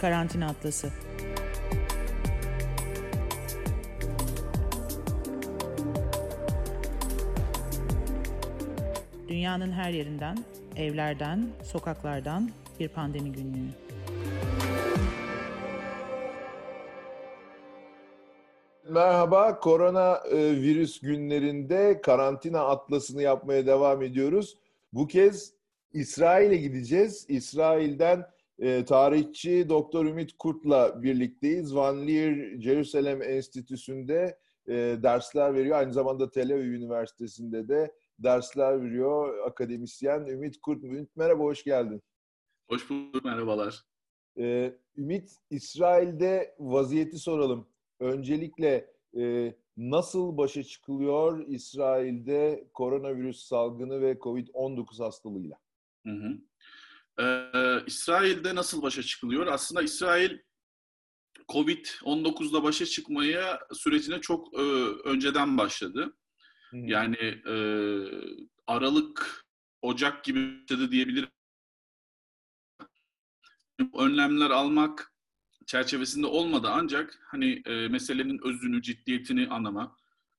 Karantina Atlası. Dünyanın her yerinden, evlerden, sokaklardan bir pandemi günlüğü. Merhaba, korona virüs günlerinde karantina atlasını yapmaya devam ediyoruz. Bu kez İsrail'e gideceğiz. İsrail'den e, tarihçi Doktor Ümit Kurt'la birlikteyiz. Van Leer Jerusalem Enstitüsü'nde e, dersler veriyor. Aynı zamanda Tel Aviv Üniversitesi'nde de dersler veriyor akademisyen Ümit Kurt. Ümit merhaba, hoş geldin. Hoş bulduk, merhabalar. Ee, Ümit, İsrail'de vaziyeti soralım. Öncelikle e, nasıl başa çıkılıyor İsrail'de koronavirüs salgını ve COVID-19 hastalığıyla? Hı hı. Ee, İsrail'de nasıl başa çıkılıyor? Aslında İsrail Covid-19'la başa çıkmaya sürecine çok e, önceden başladı. Hı. Yani e, Aralık, Ocak gibi başladı diyebilirim. Önlemler almak çerçevesinde olmadı ancak hani e, meselenin özünü, ciddiyetini anlama,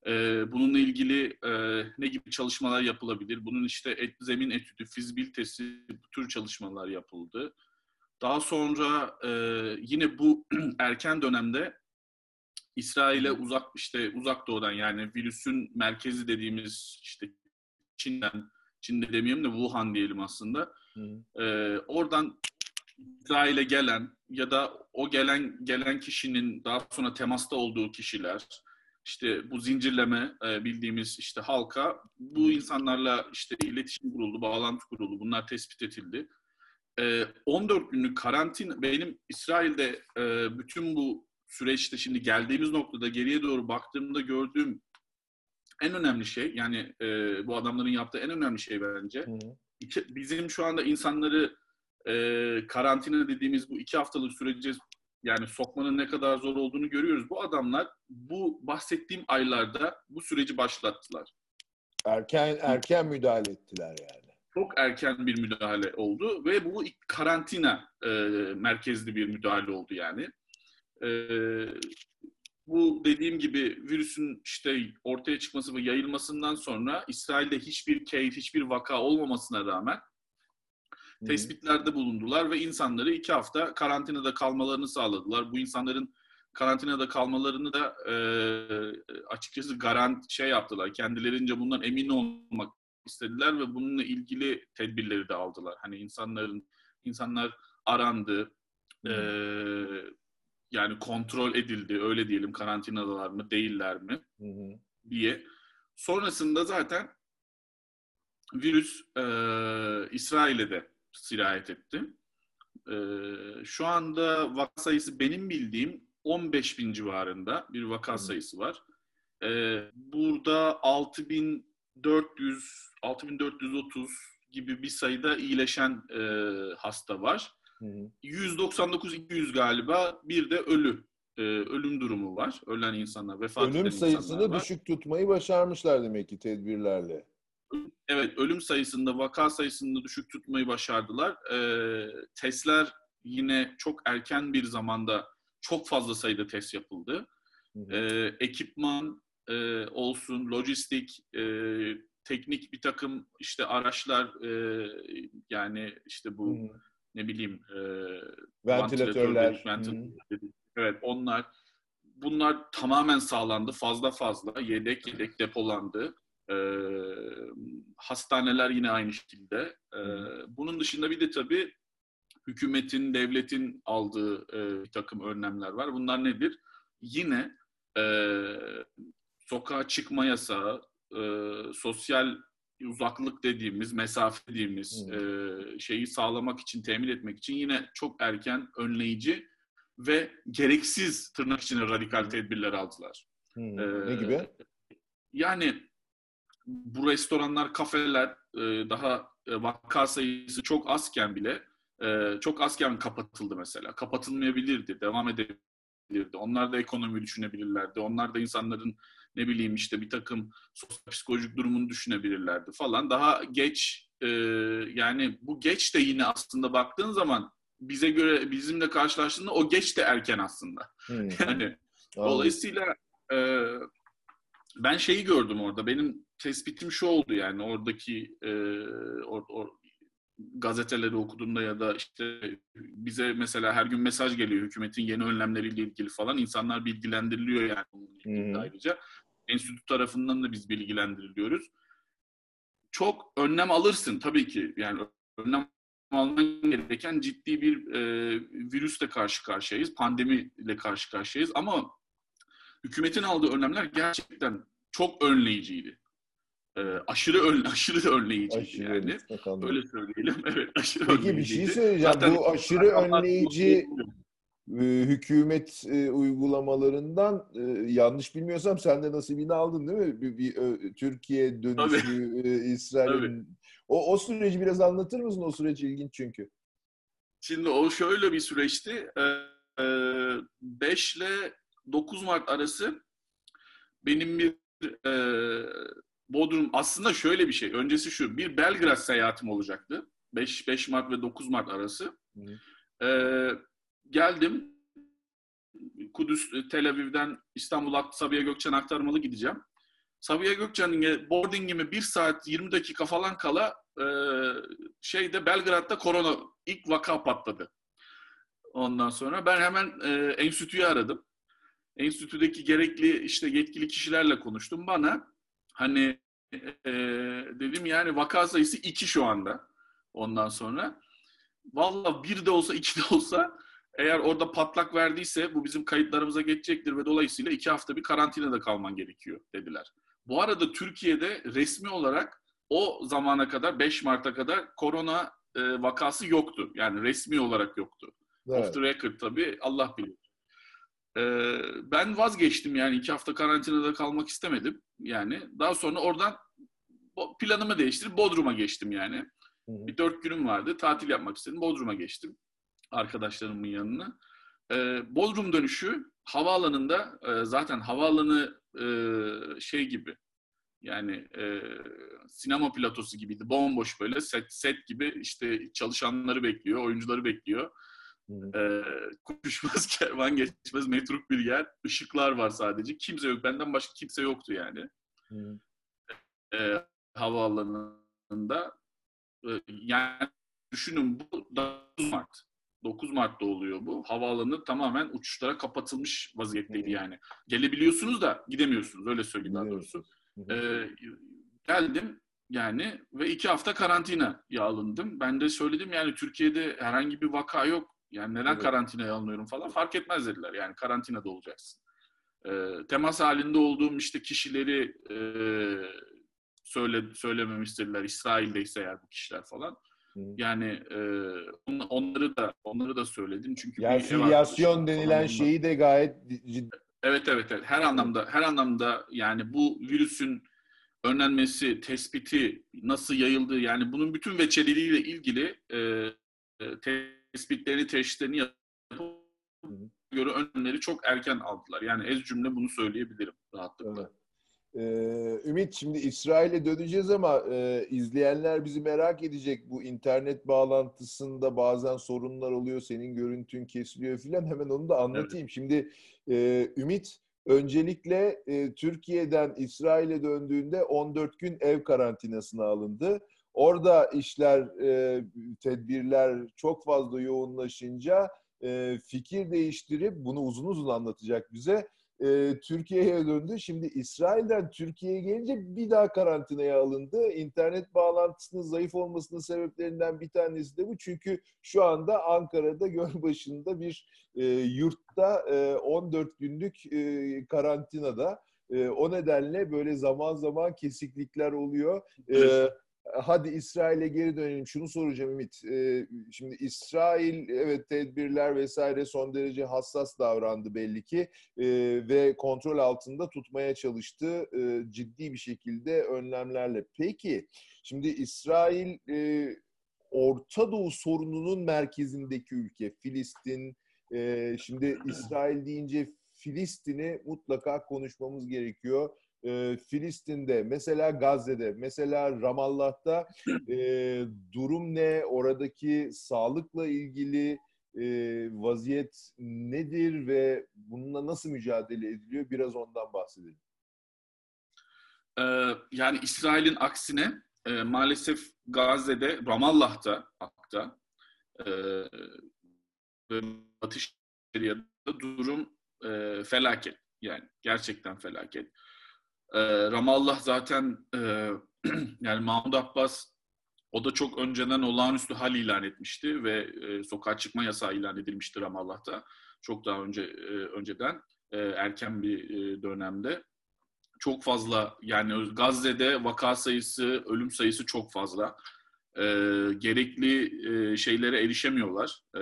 e, bununla ilgili e, ne gibi çalışmalar yapılabilir, bunun işte et, zemin etüdü, fizibilitesi, bu tür çalışmalar yapıldı. Daha sonra e, yine bu erken dönemde İsrail'e uzak işte uzak doğudan yani virüsün merkezi dediğimiz işte Çin'den, Çin'de demeyelim de Wuhan diyelim aslında. Hı. E, oradan İsrail'e gelen ya da o gelen gelen kişinin daha sonra temasta olduğu kişiler, işte bu zincirleme e, bildiğimiz işte halka bu insanlarla işte iletişim kuruldu, bağlantı kuruldu. Bunlar tespit edildi. 14 e, günlük karantin benim İsrail'de e, bütün bu süreçte şimdi geldiğimiz noktada geriye doğru baktığımda gördüğüm en önemli şey yani bu adamların yaptığı en önemli şey bence. Bizim şu anda insanları e, karantina dediğimiz bu iki haftalık süreci yani sokmanın ne kadar zor olduğunu görüyoruz. Bu adamlar bu bahsettiğim aylarda bu süreci başlattılar. Erken erken müdahale ettiler yani. Çok erken bir müdahale oldu ve bu karantina e, merkezli bir müdahale oldu yani. E, bu dediğim gibi virüsün işte ortaya çıkması ve yayılmasından sonra İsrail'de hiçbir case, hiçbir vaka olmamasına rağmen tespitlerde bulundular ve insanları iki hafta karantinada kalmalarını sağladılar. Bu insanların karantinada kalmalarını da e, açıkçası garant şey yaptılar. Kendilerince bundan emin olmak istediler ve bununla ilgili tedbirleri de aldılar. Hani insanların insanlar arandı, e, yani kontrol edildi, öyle diyelim karantinadalar mı, değiller mi hı hı. diye. Sonrasında zaten virüs e, İsrail'e de sirayet etti. E, şu anda vaka sayısı benim bildiğim 15 bin civarında bir vaka hmm. sayısı var. E, burada 6400, 6430 gibi bir sayıda iyileşen e, hasta var. Hmm. 199-200 galiba bir de ölü e, ölüm durumu var. Ölen insanlar, vefat ölüm sayısını düşük tutmayı başarmışlar demek ki tedbirlerle. Evet, ölüm sayısında, vaka sayısında düşük tutmayı başardılar. E, testler yine çok erken bir zamanda çok fazla sayıda test yapıldı. E, ekipman e, olsun, lojistik, e, teknik bir takım işte araçlar, e, yani işte bu hı ne bileyim e, ventilatörler, ventilatörler evet onlar bunlar tamamen sağlandı fazla fazla yedek yedek depolandı e, hastaneler yine aynı şekilde. E, bunun dışında bir de tabii hükümetin, devletin aldığı e, bir takım önlemler var. Bunlar nedir? Yine e, sokağa çıkma yasağı, e, sosyal uzaklık dediğimiz, mesafe dediğimiz e, şeyi sağlamak için, temin etmek için yine çok erken, önleyici ve gereksiz tırnak içine radikal tedbirler aldılar. Hmm. Ee, ne gibi? Yani bu restoranlar, kafeler e, daha e, vaka sayısı çok azken bile e, çok azken kapatıldı mesela. Kapatılmayabilirdi, devam edebilirdi. Onlar da ekonomi düşünebilirlerdi. Onlar da insanların ne bileyim işte bir takım psikolojik durumunu düşünebilirlerdi falan. Daha geç yani bu geç de yine aslında baktığın zaman bize göre bizimle karşılaştığında o geç de erken aslında. Hmm. Yani Anladım. dolayısıyla e, ben şeyi gördüm orada. Benim tespitim şu oldu yani oradaki e, or, or, gazeteleri okuduğumda ya da işte bize mesela her gün mesaj geliyor hükümetin yeni önlemleriyle ilgili falan. insanlar bilgilendiriliyor yani Hı hı. ayrıca. Enstitü tarafından da biz bilgilendiriliyoruz. Çok önlem alırsın tabii ki. Yani önlem alman gereken ciddi bir e, virüsle karşı karşıyayız. Pandemiyle karşı karşıyayız ama hükümetin aldığı önlemler gerçekten çok önleyiciydi. E, aşırı ön, aşırı önleyiciydi Aşırı yani. anladım. Öyle söyleyelim. Evet, aşırı Peki bir şey söyleyeceğim. Zaten Bu aşırı önleyici e, hükümet e, uygulamalarından e, yanlış bilmiyorsam sen de nasibini aldın değil mi? Bir, bir, Türkiye dönüşü, e, İsrail'in. O, o süreci biraz anlatır mısın? O süreç ilginç çünkü. Şimdi o şöyle bir süreçti. Ee, 5 ile 9 Mart arası benim bir e, Bodrum aslında şöyle bir şey. Öncesi şu. Bir Belgrad seyahatim olacaktı. 5 5 Mart ve 9 Mart arası. Ee, geldim. Kudüs, Tel Aviv'den İstanbul'a Sabiha Gökçen aktarmalı gideceğim. Sabiha Gökçen'in boardingime 1 saat 20 dakika falan kala e, şeyde Belgrad'da korona ilk vaka patladı. Ondan sonra ben hemen e, enstitüyü aradım. Enstitüdeki gerekli işte yetkili kişilerle konuştum. Bana hani e, dedim yani vaka sayısı 2 şu anda. Ondan sonra valla bir de olsa iki de olsa eğer orada patlak verdiyse bu bizim kayıtlarımıza geçecektir ve dolayısıyla iki hafta bir karantinada kalman gerekiyor dediler. Bu arada Türkiye'de resmi olarak o zamana kadar 5 Mart'a kadar korona e, vakası yoktu. Yani resmi olarak yoktu. Evet. Off the record tabii Allah bilir. Ee, ben vazgeçtim yani iki hafta karantinada kalmak istemedim. Yani daha sonra oradan planımı değiştirip Bodrum'a geçtim yani. Hı hı. Bir dört günüm vardı. Tatil yapmak istedim. Bodrum'a geçtim. Arkadaşlarımın yanına. Ee, Bodrum dönüşü havaalanında e, zaten havaalanı e, şey gibi yani e, sinema platosu gibiydi. Bomboş böyle set, set gibi işte çalışanları bekliyor, oyuncuları bekliyor. Ee, konuşmaz kervan geçmez metruk bir yer. Işıklar var sadece. Kimse yok. Benden başka kimse yoktu yani. Ee, havaalanında. Ee, yani düşünün bu 9 Mart. 9 Mart'ta oluyor bu. Havaalanı tamamen uçuşlara kapatılmış vaziyetteydi Hı. yani. Gelebiliyorsunuz da gidemiyorsunuz. Öyle söyleyeyim daha doğrusu. Ee, geldim yani ve iki hafta karantinaya alındım. Ben de söyledim yani Türkiye'de herhangi bir vaka yok. Yani neden Evet. karantinaya alınıyorum falan fark etmez dediler. Yani karantinada olacaksın. Ee, temas halinde olduğum işte kişileri e, söyle söylememi istediler. İsrail'deyse eğer bu kişiler falan. Yani e, on- onları da onları da söyledim çünkü Yani filyasyon denilen onunla- şeyi de gayet ciddi. Evet evet evet. Her anlamda her anlamda yani bu virüsün önlenmesi, tespiti nasıl yayıldığı yani bunun bütün veçeleriyle ilgili e, e, tespitlerini, teşhislerini yapıp göre önlemleri çok erken aldılar. Yani ez cümle bunu söyleyebilirim rahatlıkla. Evet. Ee, Ümit şimdi İsrail'e döneceğiz ama e, izleyenler bizi merak edecek. Bu internet bağlantısında bazen sorunlar oluyor. Senin görüntün kesiliyor filan. Hemen onu da anlatayım. Şimdi e, Ümit öncelikle e, Türkiye'den İsrail'e döndüğünde 14 gün ev karantinasına alındı. Orada işler, e, tedbirler çok fazla yoğunlaşınca e, fikir değiştirip bunu uzun uzun anlatacak bize e, Türkiye'ye döndü. Şimdi İsrail'den Türkiye'ye gelince bir daha karantinaya alındı. İnternet bağlantısının zayıf olmasının sebeplerinden bir tanesi de bu. Çünkü şu anda Ankara'da Gölbaşı'nda bir e, yurtta e, 14 günlük e, karantinada. E, o nedenle böyle zaman zaman kesiklikler oluyor. E, hadi İsrail'e geri dönelim. Şunu soracağım Ümit. E, şimdi İsrail evet tedbirler vesaire son derece hassas davrandı belli ki e, ve kontrol altında tutmaya çalıştı e, ciddi bir şekilde önlemlerle. Peki şimdi İsrail e, Orta Doğu sorununun merkezindeki ülke Filistin. E, şimdi İsrail deyince Filistin'i mutlaka konuşmamız gerekiyor. E, Filistin'de, mesela Gazze'de, mesela Ramallah'ta e, durum ne? Oradaki sağlıkla ilgili e, vaziyet nedir ve bununla nasıl mücadele ediliyor? Biraz ondan bahsedelim. Ee, yani İsrail'in aksine e, maalesef Gazze'de, Ramallah'ta hatta e, ve Batı Şeria'da durum e, felaket. Yani gerçekten felaket. E, Ramallah zaten e, yani Mahmud Abbas o da çok önceden olağanüstü hal ilan etmişti ve e, sokağa çıkma yasağı ilan edilmişti Ramallah'ta. Çok daha önce e, önceden e, erken bir e, dönemde. Çok fazla yani Gazze'de vaka sayısı, ölüm sayısı çok fazla. E, gerekli e, şeylere erişemiyorlar. E,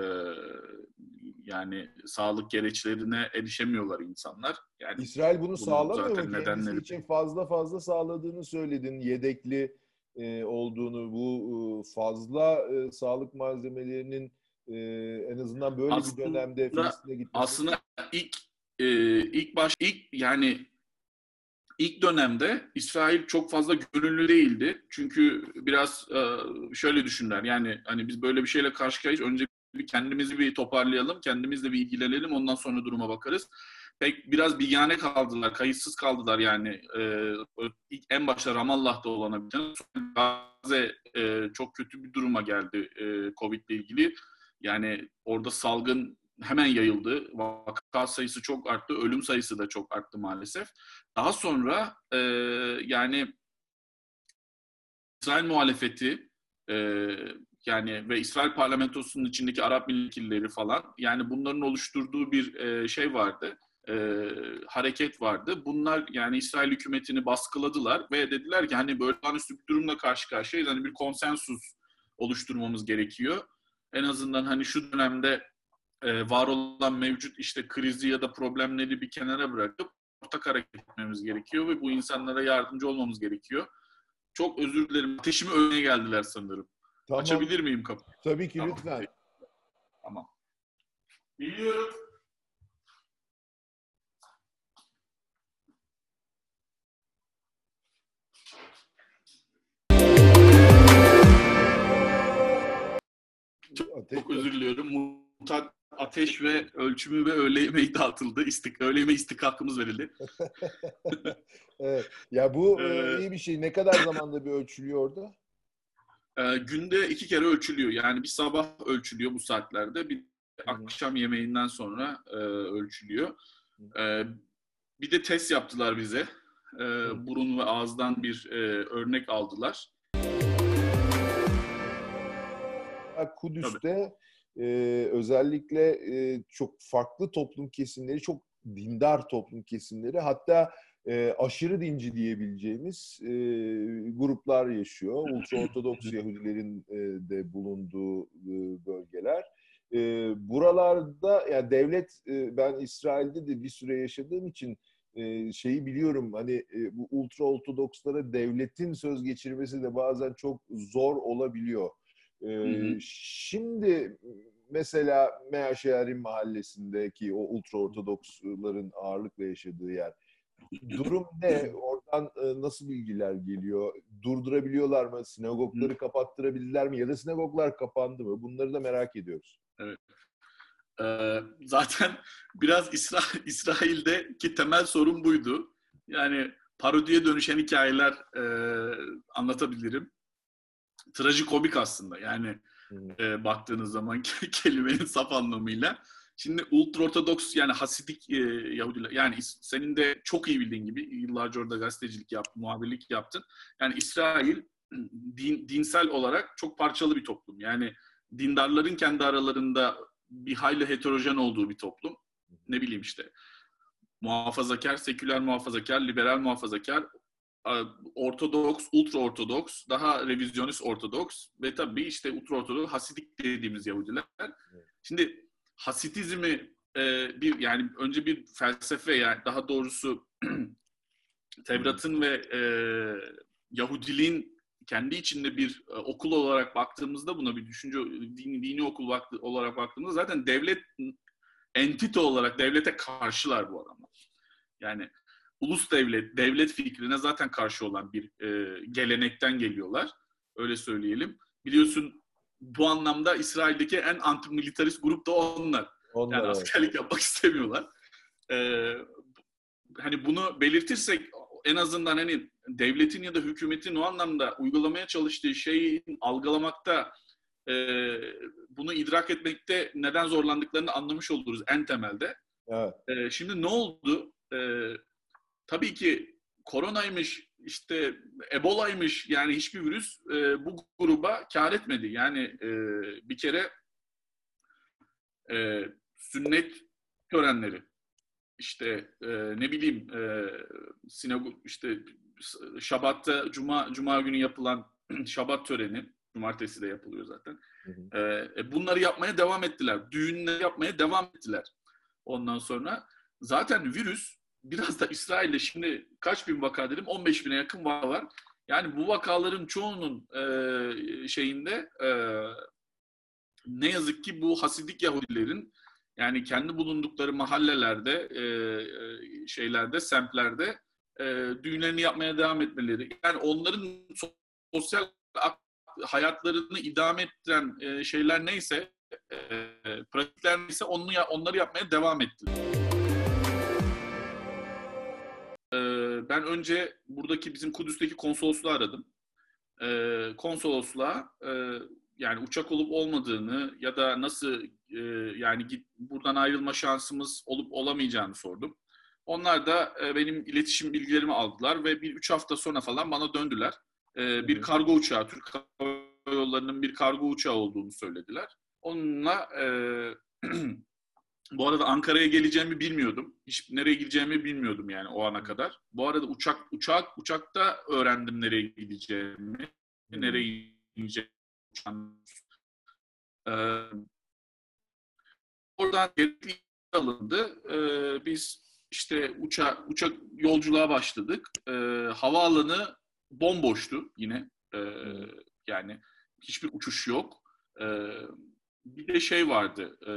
yani sağlık gereçlerine erişemiyorlar insanlar. Yani İsrail bunu sağlamıyor mu? Kendisi nedenleri... için fazla fazla sağladığını söyledin. Yedekli e, olduğunu, bu e, fazla e, sağlık malzemelerinin e, en azından böyle aslında, bir dönemde Filistin'e gitmesi. Aslında ilk e, ilk baş ilk yani ilk dönemde İsrail çok fazla gönüllü değildi. Çünkü biraz e, şöyle düşünler. Yani hani biz böyle bir şeyle karşı karşıyayız. Önce bir kendimizi bir toparlayalım, kendimizle bir ilgilenelim. Ondan sonra duruma bakarız pek biraz bigane kaldılar, kayıtsız kaldılar yani. E, ilk en başta Ramallah'ta olan bir Gazze e, çok kötü bir duruma geldi e, Covid ile ilgili. Yani orada salgın hemen yayıldı. Vaka sayısı çok arttı, ölüm sayısı da çok arttı maalesef. Daha sonra e, yani İsrail muhalefeti yani ve İsrail parlamentosunun içindeki Arap milletvekilleri falan yani bunların oluşturduğu bir e, şey vardı e, hareket vardı. Bunlar yani İsrail hükümetini baskıladılar ve dediler ki hani böyle olağanüstü bir durumla karşı karşıyayız. Hani bir konsensus oluşturmamız gerekiyor. En azından hani şu dönemde e, var olan mevcut işte krizi ya da problemleri bir kenara bırakıp ortak hareket etmemiz gerekiyor ve bu insanlara yardımcı olmamız gerekiyor. Çok özür dilerim. Ateşimi önüne geldiler sanırım. Tamam. Açabilir miyim kapıyı? Tabii ki tamam. lütfen. Tamam. Biliyorum. Ateş, Çok özür diliyorum. Mutat ateş ve ölçümü ve öğle yemeği dağıtıldı. İstik, öğle yemeği istikakımız verildi. evet. Ya bu e, ee, iyi bir şey. Ne kadar zamanda bir ölçülüyor orada? E, günde iki kere ölçülüyor. Yani bir sabah ölçülüyor bu saatlerde. Bir akşam yemeğinden sonra e, ölçülüyor. E, bir de test yaptılar bize. E, burun ve ağızdan bir e, örnek aldılar. Kudüs'te e, özellikle e, çok farklı toplum kesimleri, çok dindar toplum kesimleri hatta e, aşırı dinci diyebileceğimiz e, gruplar yaşıyor. Ultraortodoks Yahudilerin e, de bulunduğu e, bölgeler. E, buralarda yani devlet e, ben İsrail'de de bir süre yaşadığım için e, şeyi biliyorum hani e, bu ultra ortodokslara devletin söz geçirmesi de bazen çok zor olabiliyor. Ee, Şimdi mesela Meaşehir'in mahallesindeki o ultra ortodoksların ağırlıkla yaşadığı yer. Durum ne? Oradan e, nasıl bilgiler geliyor? Durdurabiliyorlar mı? Sinagogları kapattırabildiler mi? Ya da sinagoglar kapandı mı? Bunları da merak ediyoruz. Evet. Ee, zaten biraz İsra İsrail'deki temel sorun buydu. Yani parodiye dönüşen hikayeler e, anlatabilirim trajikomik aslında. Yani e, baktığınız zaman kelimenin saf anlamıyla. Şimdi ultra ortodoks yani Hasidik e, Yahudiler yani senin de çok iyi bildiğin gibi yıllarca orada gazetecilik yaptın, muhabirlik yaptın. Yani İsrail din, dinsel olarak çok parçalı bir toplum. Yani dindarların kendi aralarında bir hayli heterojen olduğu bir toplum. Ne bileyim işte muhafazakar, seküler muhafazakar, liberal muhafazakar, Ortodoks, ultra ortodoks, daha revizyonist ortodoks ve tabii işte ultra ortodoks Hasidik dediğimiz Yahudiler. Evet. Şimdi Hasidizmi e, bir yani önce bir felsefe yani daha doğrusu Tevrat'ın ve e, Yahudiliğin kendi içinde bir e, okul olarak baktığımızda buna bir düşünce dini, dini okul baktı, olarak baktığımızda zaten devlet entite olarak devlete karşılar bu adamlar. Yani ulus devlet, devlet fikrine zaten karşı olan bir e, gelenekten geliyorlar. Öyle söyleyelim. Biliyorsun bu anlamda İsrail'deki en antimilitarist grup da onlar. Onlar Yani evet. askerlik yapmak istemiyorlar. Ee, hani bunu belirtirsek en azından hani devletin ya da hükümetin o anlamda uygulamaya çalıştığı şeyi algılamakta e, bunu idrak etmekte neden zorlandıklarını anlamış oluruz en temelde. Evet. E, şimdi ne oldu? E, tabii ki koronaymış, işte Ebola'ymış yani hiçbir virüs e, bu gruba kar etmedi. Yani e, bir kere e, sünnet törenleri, işte e, ne bileyim e, sinagog işte Şabat'ta Cuma Cuma günü yapılan Şabat töreni, Cumartesi de yapılıyor zaten. Hı hı. E, bunları yapmaya devam ettiler. Düğünleri yapmaya devam ettiler. Ondan sonra zaten virüs biraz da İsrail'de şimdi kaç bin vaka dedim? 15 bine yakın vaka var. Yani bu vakaların çoğunun e, şeyinde e, ne yazık ki bu Hasidik Yahudilerin yani kendi bulundukları mahallelerde, e, e, şeylerde, semtlerde e, düğünlerini yapmaya devam etmeleri. Yani onların so- sosyal hayatlarını idame ettiren e, şeyler neyse, e, pratikler neyse onu onları yapmaya devam ettiler. Ben önce buradaki bizim Kudüs'teki konsolosluğu aradım. E, konsolosluğa e, yani uçak olup olmadığını ya da nasıl e, yani git, buradan ayrılma şansımız olup olamayacağını sordum. Onlar da e, benim iletişim bilgilerimi aldılar ve bir üç hafta sonra falan bana döndüler. E, bir kargo uçağı, Türk Hava Yolları'nın bir kargo uçağı olduğunu söylediler. Onunla e, bu arada Ankara'ya geleceğimi bilmiyordum. Hiç nereye gideceğimi bilmiyordum yani o ana kadar. Bu arada uçak uçak uçakta öğrendim nereye gideceğimi, Hı. nereye ineceğimi. Ee, oradan gerekli alındı. Ee, biz işte uçak uçak yolculuğa başladık. Ee, havaalanı bomboştu yine. Ee, yani hiçbir uçuş yok. Ee, bir de şey vardı. E,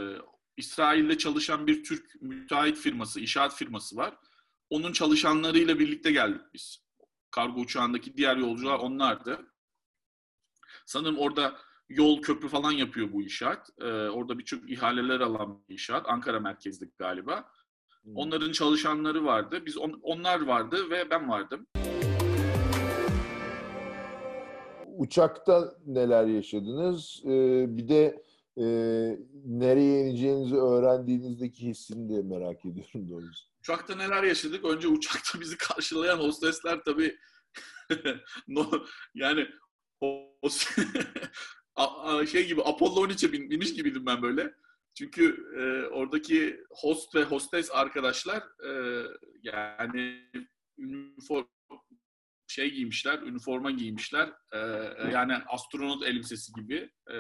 İsrail'de çalışan bir Türk müteahhit firması, inşaat firması var. Onun çalışanlarıyla birlikte geldik biz. Kargo uçağındaki diğer yolcular onlardı. Sanırım orada yol, köprü falan yapıyor bu inşaat. Ee, orada birçok ihaleler alan bir inşaat. Ankara merkezli galiba. Hı. Onların çalışanları vardı. Biz on- onlar vardı ve ben vardım. Uçakta neler yaşadınız? Ee, bir de e, nereye ineceğinizi öğrendiğinizdeki hissini de merak ediyorum doğrusu. Uçakta neler yaşadık? Önce uçakta bizi karşılayan hostesler tabii no, yani host, şey gibi Apollo 13'e bin- binmiş gibiydim ben böyle. Çünkü e, oradaki host ve hostes arkadaşlar e, yani üniform şey giymişler, üniforma giymişler. E, e, yani astronot elbisesi gibi. E,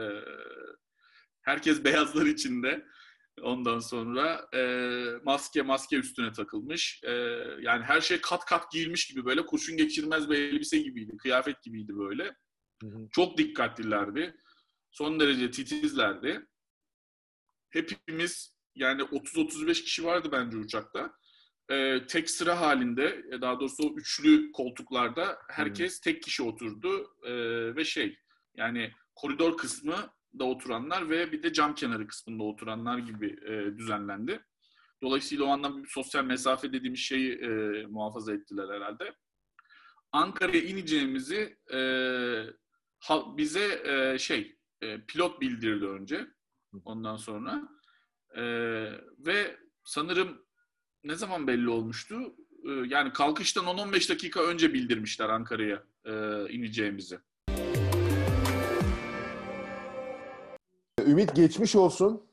herkes beyazlar içinde. Ondan sonra e, maske maske üstüne takılmış. E, yani her şey kat kat giyilmiş gibi böyle kurşun geçirmez bir elbise gibiydi. Kıyafet gibiydi böyle. Hı hı. Çok dikkatlilerdi. Son derece titizlerdi. Hepimiz yani 30-35 kişi vardı bence uçakta. E, tek sıra halinde e, daha doğrusu o üçlü koltuklarda herkes tek kişi oturdu E, ve şey yani koridor kısmı da oturanlar ve bir de cam kenarı kısmında oturanlar gibi e, düzenlendi. Dolayısıyla o anlamda bir sosyal mesafe dediğimiz şeyi e, muhafaza ettiler herhalde. Ankara'ya ineceğimizi e, ha- bize e, şey e, pilot bildirdi önce. Ondan sonra E, ve sanırım ne zaman belli olmuştu? E, yani kalkıştan 10-15 dakika önce bildirmişler Ankara'ya e, ineceğimizi. Ümit geçmiş olsun.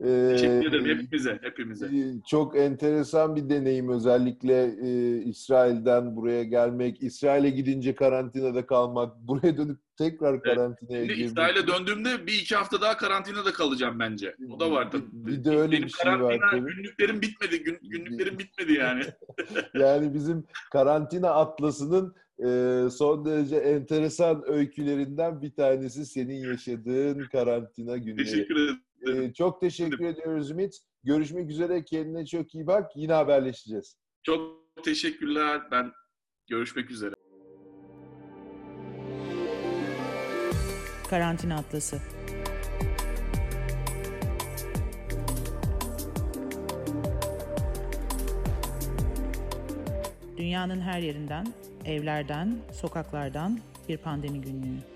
Ee, Teşekkür ederim hepimize, hepimize. e, Çok enteresan bir deneyim özellikle e, İsrail'den buraya gelmek, İsrail'e gidince karantinada kalmak, buraya dönüp tekrar karantinaya girmek. İsrail'e döndüğümde bir iki hafta daha karantinada kalacağım bence. O da var tabii. Bir- de öyle Benim bir şey var tabii. günlüklerim bitmedi. Gün, günlüklerim bitmedi yani. Yani bizim karantina atlasının e, son derece enteresan öykülerinden bir tanesi senin yaşadığın karantina günleri. Teşekkür ederim. E, çok teşekkür ediyoruz Ümit. Görüşmek üzere. Kendine çok iyi bak. Yine haberleşeceğiz. Çok teşekkürler. Ben görüşmek üzere. Karantina Atlası Dünyanın her yerinden, evlerden, sokaklardan bir pandemi günlüğü.